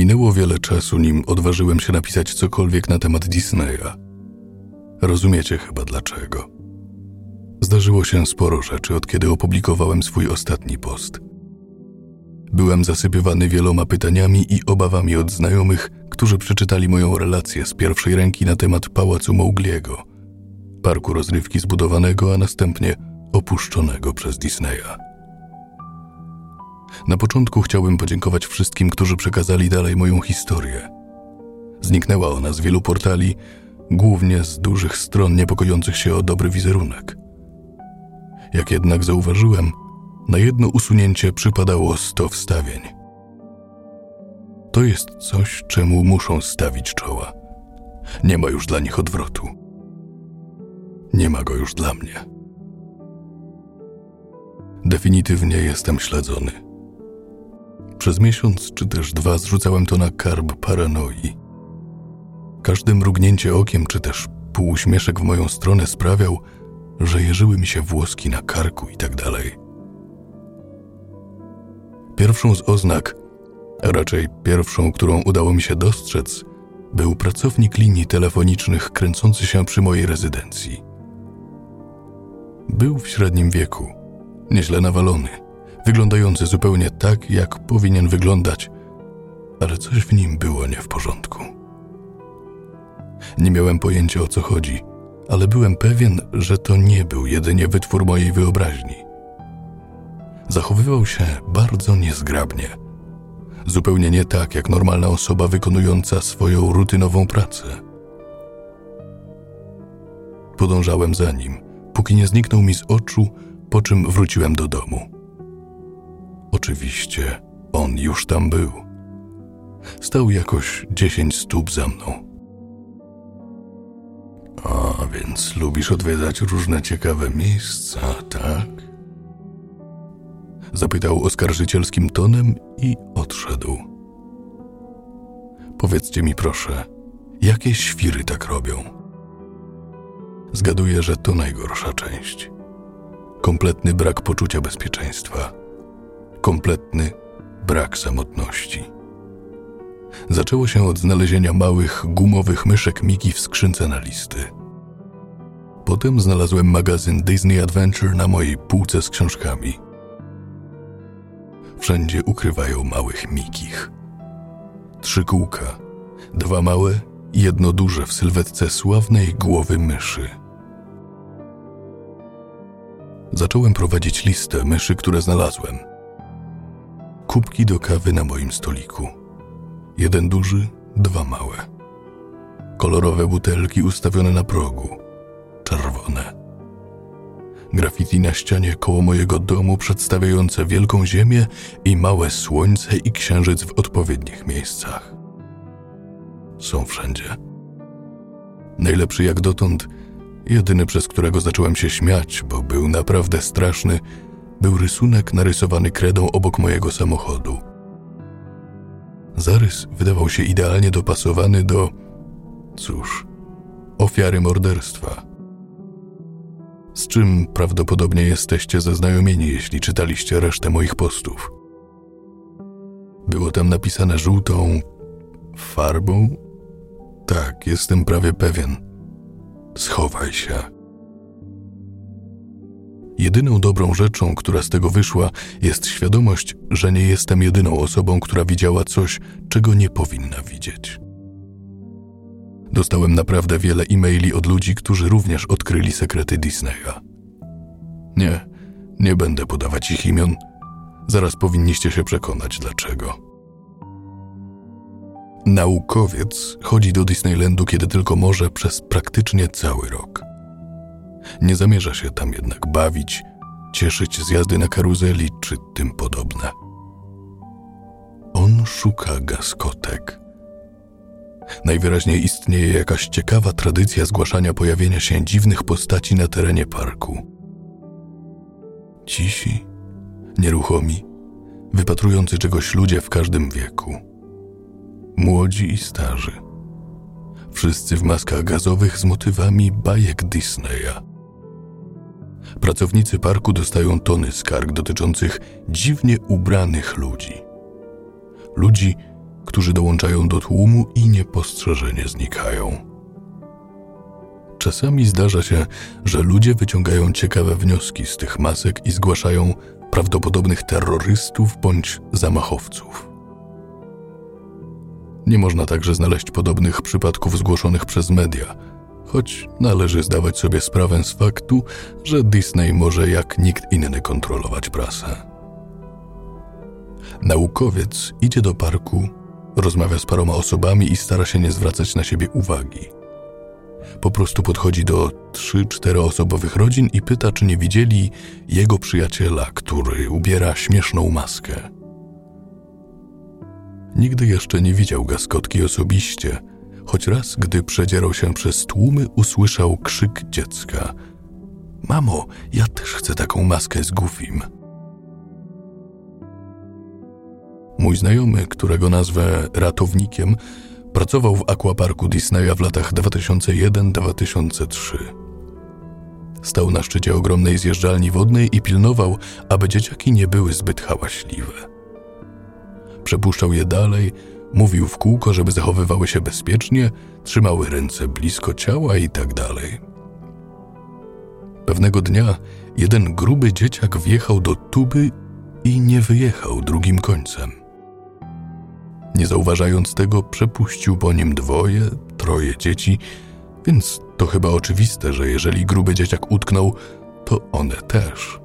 Minęło wiele czasu, nim odważyłem się napisać cokolwiek na temat Disneya. Rozumiecie chyba dlaczego. Zdarzyło się sporo rzeczy, od kiedy opublikowałem swój ostatni post. Byłem zasypywany wieloma pytaniami i obawami od znajomych, którzy przeczytali moją relację z pierwszej ręki na temat pałacu Mowgliego, parku rozrywki zbudowanego, a następnie opuszczonego przez Disneya. Na początku chciałbym podziękować wszystkim, którzy przekazali dalej moją historię. Zniknęła ona z wielu portali, głównie z dużych stron niepokojących się o dobry wizerunek. Jak jednak zauważyłem, na jedno usunięcie przypadało 100 wstawień. To jest coś, czemu muszą stawić czoła. Nie ma już dla nich odwrotu. Nie ma go już dla mnie. Definitywnie jestem śledzony. Przez miesiąc czy też dwa zrzucałem to na karb paranoi. Każde mrugnięcie okiem czy też półuśmieszek w moją stronę sprawiał, że jeżyły mi się włoski na karku i tak dalej. Pierwszą z oznak, a raczej pierwszą, którą udało mi się dostrzec, był pracownik linii telefonicznych kręcący się przy mojej rezydencji. Był w średnim wieku, nieźle nawalony, wyglądający zupełnie tak, jak powinien wyglądać, ale coś w nim było nie w porządku. Nie miałem pojęcia o co chodzi, ale byłem pewien, że to nie był jedynie wytwór mojej wyobraźni. Zachowywał się bardzo niezgrabnie, zupełnie nie tak jak normalna osoba wykonująca swoją rutynową pracę. Podążałem za nim, póki nie zniknął mi z oczu, po czym wróciłem do domu. Oczywiście on już tam był. Stał jakoś dziesięć stóp za mną. A więc lubisz odwiedzać różne ciekawe miejsca, tak? Zapytał oskarżycielskim tonem i odszedł. Powiedzcie mi proszę, jakie świry tak robią? Zgaduję, że to najgorsza część. Kompletny brak poczucia bezpieczeństwa. Kompletny brak samotności. Zaczęło się od znalezienia małych, gumowych myszek Miki w skrzynce na listy. Potem znalazłem magazyn Disney Adventure na mojej półce z książkami. Wszędzie ukrywają małych Mikich. Trzy kółka, dwa małe i jedno duże w sylwetce sławnej głowy myszy. Zacząłem prowadzić listę myszy, które znalazłem. Kubki do kawy na moim stoliku – Jeden duży, dwa małe. Kolorowe butelki ustawione na progu, czerwone. Graffiti na ścianie koło mojego domu przedstawiające wielką ziemię i małe słońce i księżyc w odpowiednich miejscach. Są wszędzie. Najlepszy jak dotąd, jedyny przez którego zacząłem się śmiać, bo był naprawdę straszny, był rysunek narysowany kredą obok mojego samochodu – Zarys wydawał się idealnie dopasowany do, cóż, ofiary morderstwa. Z czym prawdopodobnie jesteście zaznajomieni, jeśli czytaliście resztę moich postów. Było tam napisane żółtą farbą? Tak, jestem prawie pewien. Schowaj się. Jedyną dobrą rzeczą, która z tego wyszła, jest świadomość, że nie jestem jedyną osobą, która widziała coś, czego nie powinna widzieć. Dostałem naprawdę wiele e-maili od ludzi, którzy również odkryli sekrety Disneya. Nie, nie będę podawać ich imion. Zaraz powinniście się przekonać dlaczego. Naukowiec chodzi do Disneylandu, kiedy tylko może, przez praktycznie cały rok. Nie zamierza się tam jednak bawić, cieszyć z jazdy na karuzeli czy tym podobne. On szuka gaskotek. Najwyraźniej istnieje jakaś ciekawa tradycja zgłaszania pojawienia się dziwnych postaci na terenie parku. Cisi, nieruchomi, wypatrujący czegoś ludzie w każdym wieku. Młodzi i starzy. Wszyscy w maskach gazowych z motywami bajek Disneya. Pracownicy parku dostają tony skarg dotyczących dziwnie ubranych ludzi. Ludzi, którzy dołączają do tłumu i niepostrzeżenie znikają. Czasami zdarza się, że ludzie wyciągają ciekawe wnioski z tych masek i zgłaszają prawdopodobnych terrorystów bądź zamachowców. Nie można także znaleźć podobnych przypadków zgłoszonych przez media, choć należy zdawać sobie sprawę z faktu, że Disney może jak nikt inny kontrolować prasę. Naukowiec idzie do parku, rozmawia z paroma osobami i stara się nie zwracać na siebie uwagi. Po prostu podchodzi do trzy, czteroosobowych rodzin i pyta, czy nie widzieli jego przyjaciela, który ubiera śmieszną maskę. Nigdy jeszcze nie widział gaskotki osobiście, choć raz, gdy przedzierał się przez tłumy, usłyszał krzyk dziecka. Mamo, ja też chcę taką maskę z Goofim. Mój znajomy, którego nazwę ratownikiem, pracował w akwaparku Disneya w latach 2001-2003. Stał na szczycie ogromnej zjeżdżalni wodnej i pilnował, aby dzieciaki nie były zbyt hałaśliwe. Przepuszczał je dalej, mówił w kółko, żeby zachowywały się bezpiecznie, trzymały ręce blisko ciała i tak dalej. Pewnego dnia jeden gruby dzieciak wjechał do tuby i nie wyjechał drugim końcem. Nie zauważając tego, przepuścił po nim dwoje, troje dzieci, więc to chyba oczywiste, że jeżeli gruby dzieciak utknął, to one też.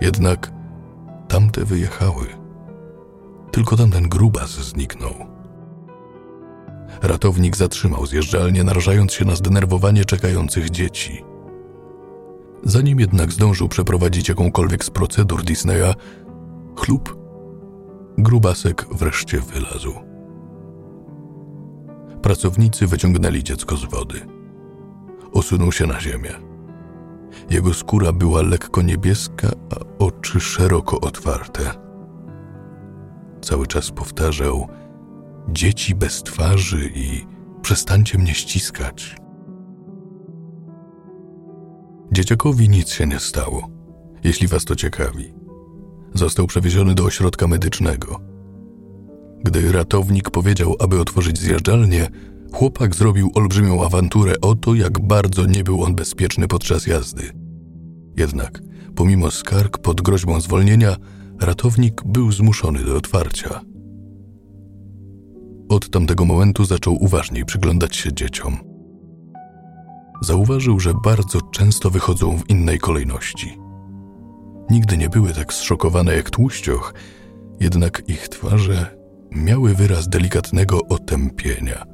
Jednak tamte wyjechały. Tylko tamten grubas zniknął. Ratownik zatrzymał zjeżdżalnię, narażając się na zdenerwowanie czekających dzieci. Zanim jednak zdążył przeprowadzić jakąkolwiek z procedur Disneya, chlub Grubasek wreszcie wylazł. Pracownicy wyciągnęli dziecko z wody. Osunął się na ziemię. Jego skóra była lekko niebieska, a oczy szeroko otwarte. Cały czas powtarzał: Dzieci bez twarzy i przestańcie mnie ściskać. Dzieciakowi nic się nie stało, jeśli was to ciekawi został przewieziony do ośrodka medycznego. Gdy ratownik powiedział, aby otworzyć zjeżdżalnię, chłopak zrobił olbrzymią awanturę o to, jak bardzo nie był on bezpieczny podczas jazdy. Jednak, pomimo skarg pod groźbą zwolnienia, ratownik był zmuszony do otwarcia. Od tamtego momentu zaczął uważniej przyglądać się dzieciom. Zauważył, że bardzo często wychodzą w innej kolejności – nigdy nie były tak zszokowane jak tłuścioch, jednak ich twarze miały wyraz delikatnego otępienia,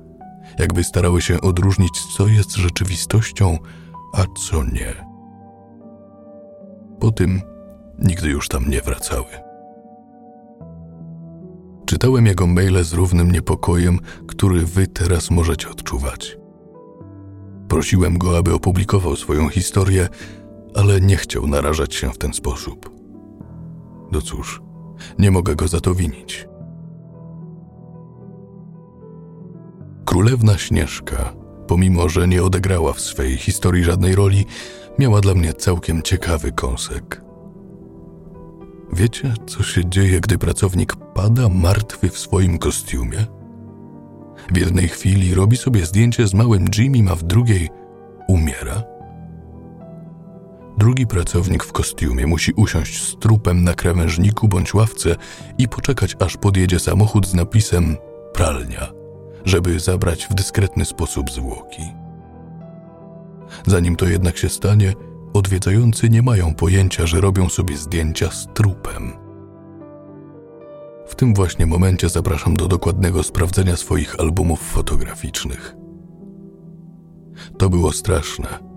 jakby starały się odróżnić, co jest rzeczywistością, a co nie. Po tym nigdy już tam nie wracały. Czytałem jego maile z równym niepokojem, który wy teraz możecie odczuwać. Prosiłem go, aby opublikował swoją historię, ale nie chciał narażać się w ten sposób. No cóż, nie mogę go za to winić. Królewna Śnieżka, pomimo że nie odegrała w swej historii żadnej roli, miała dla mnie całkiem ciekawy kąsek. Wiecie, co się dzieje, gdy pracownik pada martwy w swoim kostiumie? W jednej chwili robi sobie zdjęcie z małym Jimmy, a w drugiej umiera? Drugi pracownik w kostiumie musi usiąść z trupem na krawężniku bądź ławce i poczekać, aż podjedzie samochód z napisem pralnia, żeby zabrać w dyskretny sposób zwłoki. Zanim to jednak się stanie, odwiedzający nie mają pojęcia, że robią sobie zdjęcia z trupem. W tym właśnie momencie zapraszam do dokładnego sprawdzenia swoich albumów fotograficznych. To było straszne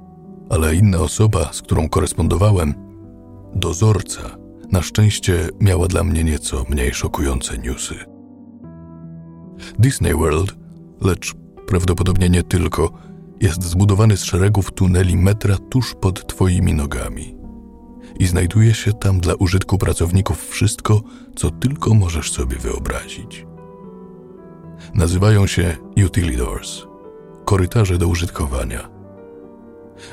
ale inna osoba, z którą korespondowałem, dozorca, na szczęście miała dla mnie nieco mniej szokujące newsy. Disney World, lecz prawdopodobnie nie tylko, jest zbudowany z szeregów tuneli metra tuż pod Twoimi nogami. I znajduje się tam dla użytku pracowników wszystko, co tylko możesz sobie wyobrazić. Nazywają się utilidors, korytarze do użytkowania –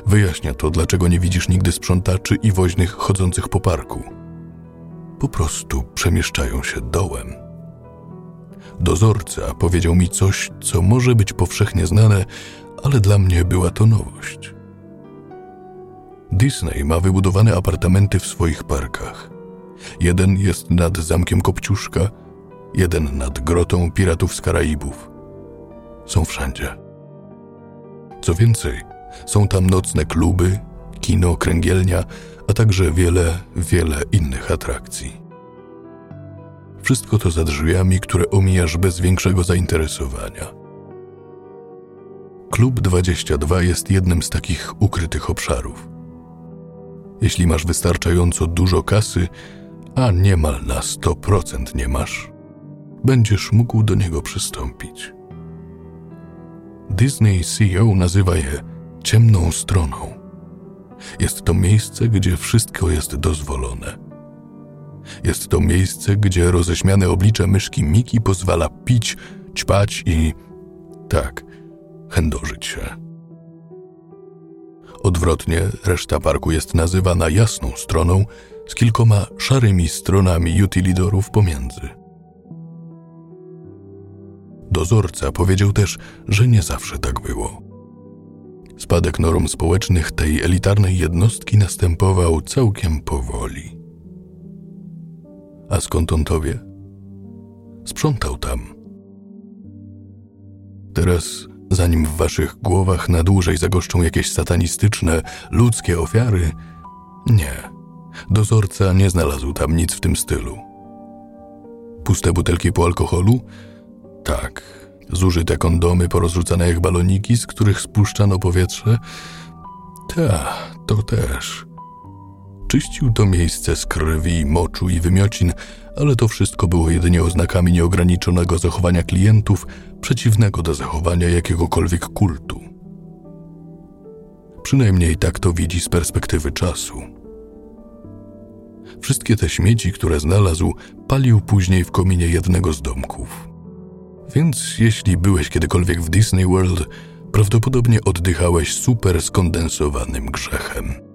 Wyjaśnia to, dlaczego nie widzisz nigdy sprzątaczy i woźnych chodzących po parku. Po prostu przemieszczają się dołem. Dozorca powiedział mi coś, co może być powszechnie znane, ale dla mnie była to nowość. Disney ma wybudowane apartamenty w swoich parkach. Jeden jest nad zamkiem Kopciuszka, jeden nad grotą piratów z Karaibów. Są wszędzie. Co więcej, są tam nocne kluby, kino, kręgielnia, a także wiele, wiele innych atrakcji. Wszystko to za drzwiami, które omijasz bez większego zainteresowania. Klub 22 jest jednym z takich ukrytych obszarów. Jeśli masz wystarczająco dużo kasy, a niemal na 100% nie masz, będziesz mógł do niego przystąpić. Disney CEO nazywa je ciemną stroną. Jest to miejsce, gdzie wszystko jest dozwolone. Jest to miejsce, gdzie roześmiane oblicze myszki Miki pozwala pić, ćpać i tak, chędożyć się. Odwrotnie, reszta parku jest nazywana jasną stroną z kilkoma szarymi stronami utilitorów pomiędzy. Dozorca powiedział też, że nie zawsze tak było. Spadek norm społecznych tej elitarnej jednostki następował całkiem powoli. A skąd on to wie? Sprzątał tam. Teraz, zanim w waszych głowach na dłużej zagoszczą jakieś satanistyczne, ludzkie ofiary, nie. Dozorca nie znalazł tam nic w tym stylu. Puste butelki po alkoholu? Tak. Zużyte kondomy porozrzucane jak baloniki, z których spuszczano powietrze? Ta, to też. Czyścił to miejsce z krwi, moczu i wymiocin, ale to wszystko było jedynie oznakami nieograniczonego zachowania klientów, przeciwnego do zachowania jakiegokolwiek kultu. Przynajmniej tak to widzi z perspektywy czasu. Wszystkie te śmieci, które znalazł, palił później w kominie jednego z domków. Więc jeśli byłeś kiedykolwiek w Disney World, prawdopodobnie oddychałeś super skondensowanym grzechem.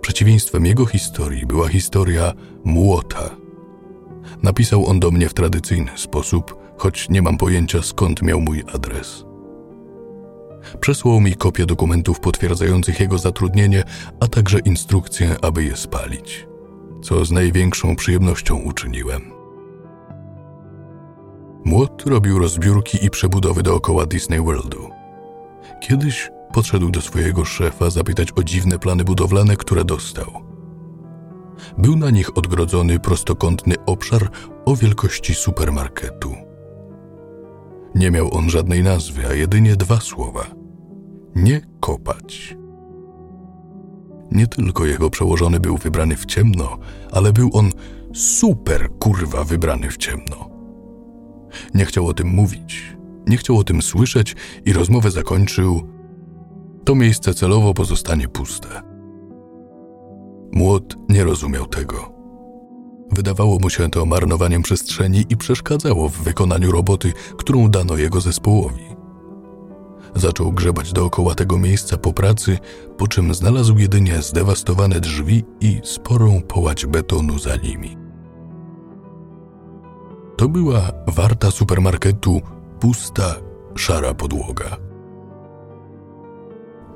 Przeciwieństwem jego historii była historia młota. Napisał on do mnie w tradycyjny sposób, choć nie mam pojęcia skąd miał mój adres. Przesłał mi kopię dokumentów potwierdzających jego zatrudnienie, a także instrukcję, aby je spalić, co z największą przyjemnością uczyniłem. Młot robił rozbiórki i przebudowy dookoła Disney Worldu. Kiedyś podszedł do swojego szefa zapytać o dziwne plany budowlane, które dostał. Był na nich odgrodzony prostokątny obszar o wielkości supermarketu. Nie miał on żadnej nazwy, a jedynie dwa słowa: nie kopać. Nie tylko jego przełożony był wybrany w ciemno, ale był on super kurwa wybrany w ciemno. Nie chciał o tym mówić, nie chciał o tym słyszeć i rozmowę zakończył to miejsce celowo pozostanie puste. Młot nie rozumiał tego. Wydawało mu się to marnowaniem przestrzeni i przeszkadzało w wykonaniu roboty, którą dano jego zespołowi. Zaczął grzebać dookoła tego miejsca po pracy, po czym znalazł jedynie zdewastowane drzwi i sporą połać betonu za nimi. To była warta supermarketu pusta, szara podłoga.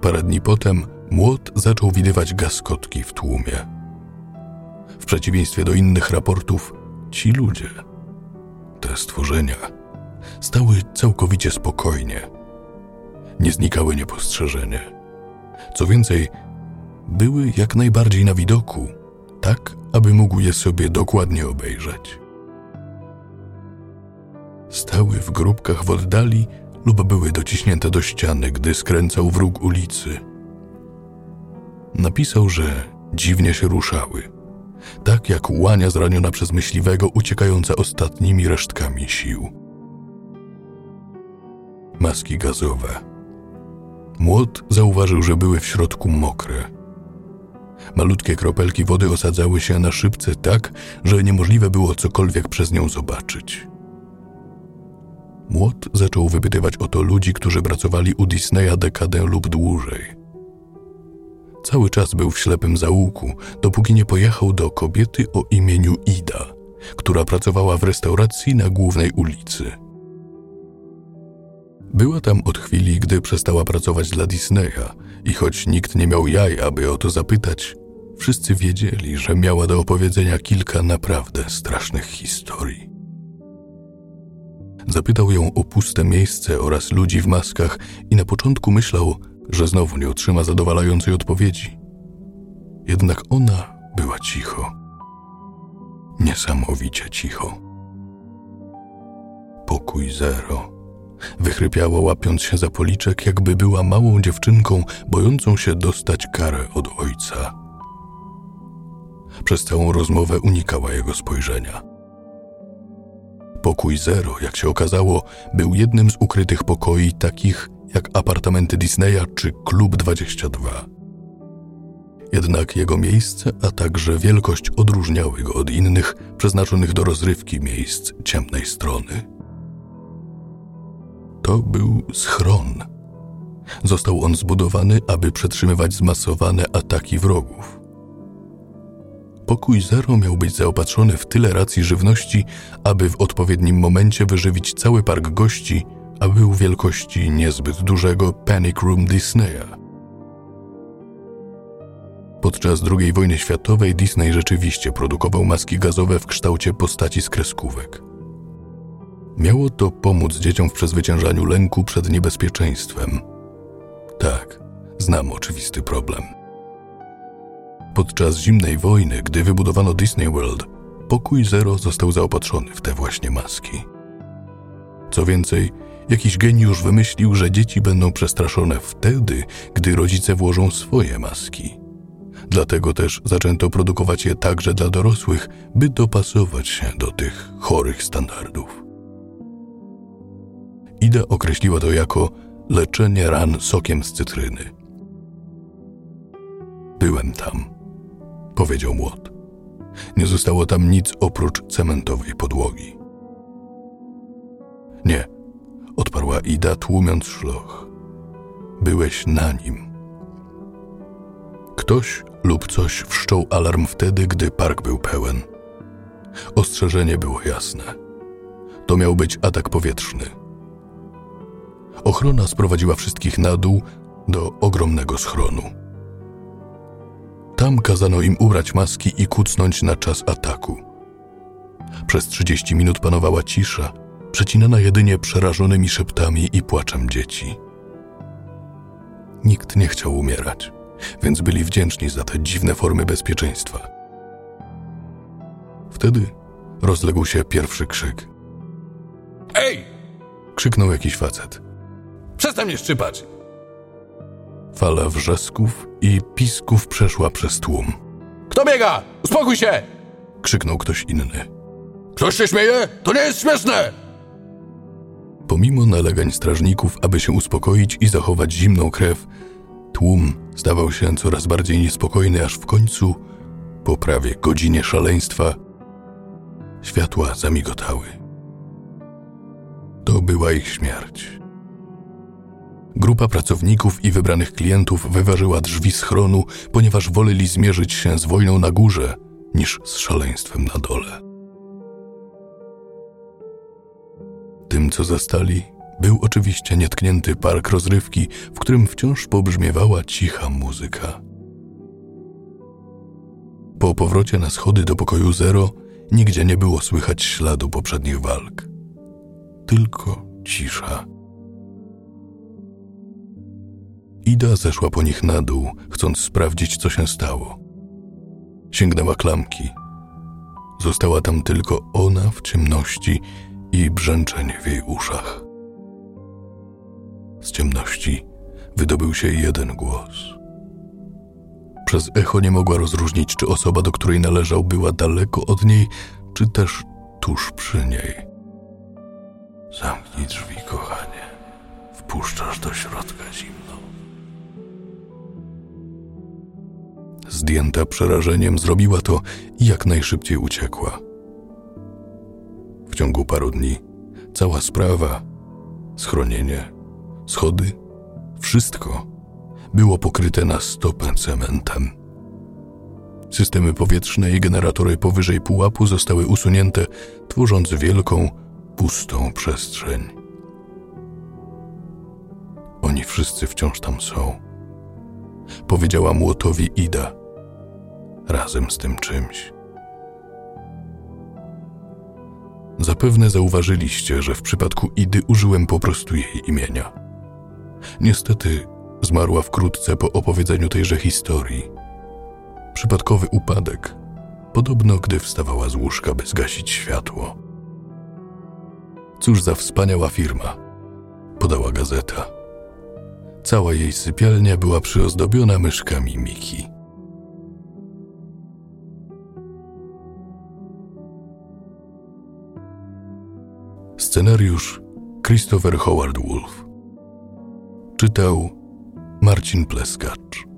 Parę dni potem młot zaczął widywać gaskotki w tłumie. W przeciwieństwie do innych raportów, ci ludzie, te stworzenia, stały całkowicie spokojnie. Nie znikały niepostrzeżenie. Co więcej, były jak najbardziej na widoku, tak aby mógł je sobie dokładnie obejrzeć. Stały w grupkach w oddali lub były dociśnięte do ściany, gdy skręcał w róg ulicy. Napisał, że dziwnie się ruszały, tak jak łania zraniona przez myśliwego uciekająca ostatnimi resztkami sił. Maski gazowe. Młot zauważył, że były w środku mokre. Malutkie kropelki wody osadzały się na szybce tak, że niemożliwe było cokolwiek przez nią zobaczyć. Młot zaczął wypytywać o to ludzi, którzy pracowali u Disneya dekadę lub dłużej. Cały czas był w ślepym zaułku, dopóki nie pojechał do kobiety o imieniu Ida, która pracowała w restauracji na głównej ulicy. Była tam od chwili, gdy przestała pracować dla Disneya i choć nikt nie miał jaj, aby o to zapytać, wszyscy wiedzieli, że miała do opowiedzenia kilka naprawdę strasznych historii. Zapytał ją o puste miejsce oraz ludzi w maskach i na początku myślał, że znowu nie otrzyma zadowalającej odpowiedzi. Jednak ona była cicho. Niesamowicie cicho. Pokój zero. Wychrypiała łapiąc się za policzek, jakby była małą dziewczynką, bojącą się dostać karę od ojca. Przez całą rozmowę unikała jego spojrzenia. Pokój zero, jak się okazało, był jednym z ukrytych pokoi takich jak apartamenty Disneya czy Klub 22. Jednak jego miejsce, a także wielkość odróżniały go od innych przeznaczonych do rozrywki miejsc ciemnej strony. To był schron. Został on zbudowany, aby przetrzymywać zmasowane ataki wrogów. Pokój Zero miał być zaopatrzony w tyle racji żywności, aby w odpowiednim momencie wyżywić cały park gości, a był wielkości niezbyt dużego Panic Room Disneya. Podczas II wojny światowej Disney rzeczywiście produkował maski gazowe w kształcie postaci z kreskówek. Miało to pomóc dzieciom w przezwyciężaniu lęku przed niebezpieczeństwem. Tak, znam oczywisty problem. Podczas zimnej wojny, gdy wybudowano Disney World, pokój Zero został zaopatrzony w te właśnie maski. Co więcej, jakiś geniusz wymyślił, że dzieci będą przestraszone wtedy, gdy rodzice włożą swoje maski. Dlatego też zaczęto produkować je także dla dorosłych, by dopasować się do tych chorych standardów. Ida określiła to jako leczenie ran sokiem z cytryny. Byłem tam, powiedział młot. Nie zostało tam nic oprócz cementowej podłogi. Nie, odparła Ida, tłumiąc szloch. Byłeś na nim. Ktoś lub coś wszczął alarm wtedy, gdy park był pełen. Ostrzeżenie było jasne. To miał być atak powietrzny. Ochrona sprowadziła wszystkich na dół do ogromnego schronu. Tam kazano im ubrać maski i kucnąć na czas ataku. Przez 30 minut panowała cisza, przecinana jedynie przerażonymi szeptami i płaczem dzieci. Nikt nie chciał umierać więc byli wdzięczni za te dziwne formy bezpieczeństwa. Wtedy rozległ się pierwszy krzyk. Ej! Krzyknął jakiś facet. Przestań mnie szczypać! Fala wrzasków i pisków przeszła przez tłum. Kto biega? Uspokój się! Krzyknął ktoś inny. Ktoś się śmieje? To nie jest śmieszne! Pomimo nalegań strażników, aby się uspokoić i zachować zimną krew, Tłum stawał się coraz bardziej niespokojny, aż w końcu, po prawie godzinie szaleństwa, światła zamigotały. To była ich śmierć. Grupa pracowników i wybranych klientów wyważyła drzwi schronu, ponieważ woleli zmierzyć się z wojną na górze niż z szaleństwem na dole. Tym, co zastali, był oczywiście nietknięty park rozrywki, w którym wciąż pobrzmiewała cicha muzyka. Po powrocie na schody do pokoju zero nigdzie nie było słychać śladu poprzednich walk. Tylko cisza. Ida zeszła po nich na dół, chcąc sprawdzić, co się stało. Sięgnęła klamki. Została tam tylko ona w ciemności i brzęczenie w jej uszach. Z ciemności wydobył się jeden głos. Przez echo nie mogła rozróżnić, czy osoba, do której należał, była daleko od niej, czy też tuż przy niej. Zamknij drzwi, kochanie. Wpuszczasz do środka zimno. Zdjęta przerażeniem zrobiła to i jak najszybciej uciekła. W ciągu paru dni cała sprawa, schronienie, schody, wszystko było pokryte na stopę cementem. Systemy powietrzne i generatory powyżej pułapu zostały usunięte, tworząc wielką, pustą przestrzeń. Oni wszyscy wciąż tam są. Powiedziała młotowi Ida, razem z tym czymś. Zapewne zauważyliście, że w przypadku Idy użyłem po prostu jej imienia. Niestety zmarła wkrótce po opowiedzeniu tejże historii. Przypadkowy upadek, podobno gdy wstawała z łóżka, by zgasić światło. Cóż za wspaniała firma, podała gazeta. Cała jej sypialnia była przyozdobiona myszkami Miki. Scenariusz Christopher Howard Wolf. Czytał Marcin Pleskacz.